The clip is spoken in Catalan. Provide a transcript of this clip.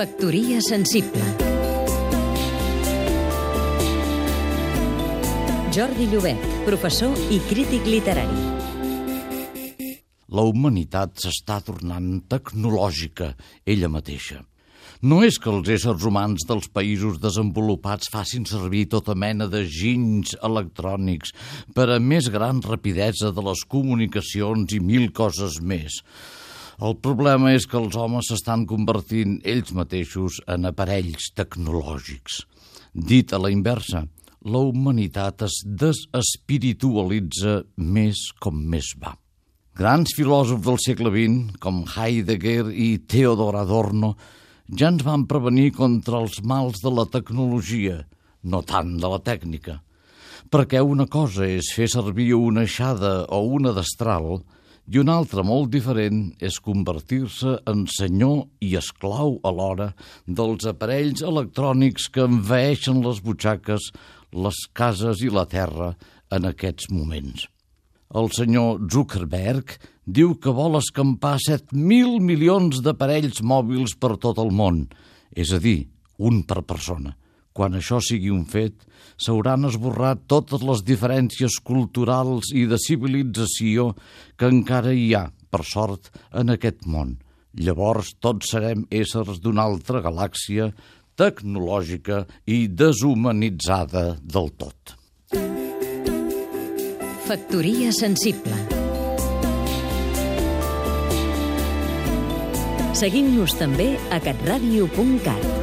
Factoria sensible Jordi Llobet, professor i crític literari. La humanitat s'està tornant tecnològica ella mateixa. No és que els éssers humans dels països desenvolupats facin servir tota mena de ginys electrònics per a més gran rapidesa de les comunicacions i mil coses més. El problema és que els homes s'estan convertint ells mateixos en aparells tecnològics. Dit a la inversa, la humanitat es desespiritualitza més com més va. Grans filòsofs del segle XX, com Heidegger i Theodor Adorno, ja ens van prevenir contra els mals de la tecnologia, no tant de la tècnica. Perquè una cosa és fer servir una aixada o una destral i una altra molt diferent és convertir-se en senyor i esclau alhora dels aparells electrònics que envaeixen les butxaques, les cases i la terra en aquests moments. El senyor Zuckerberg diu que vol escampar 7.000 milions d'aparells mòbils per tot el món, és a dir, un per persona. Quan això sigui un fet, s'hauran esborrat totes les diferències culturals i de civilització que encara hi ha, per sort, en aquest món. Llavors tots serem éssers d'una altra galàxia tecnològica i deshumanitzada del tot. Factoria sensible Seguim-nos també a catradio.cat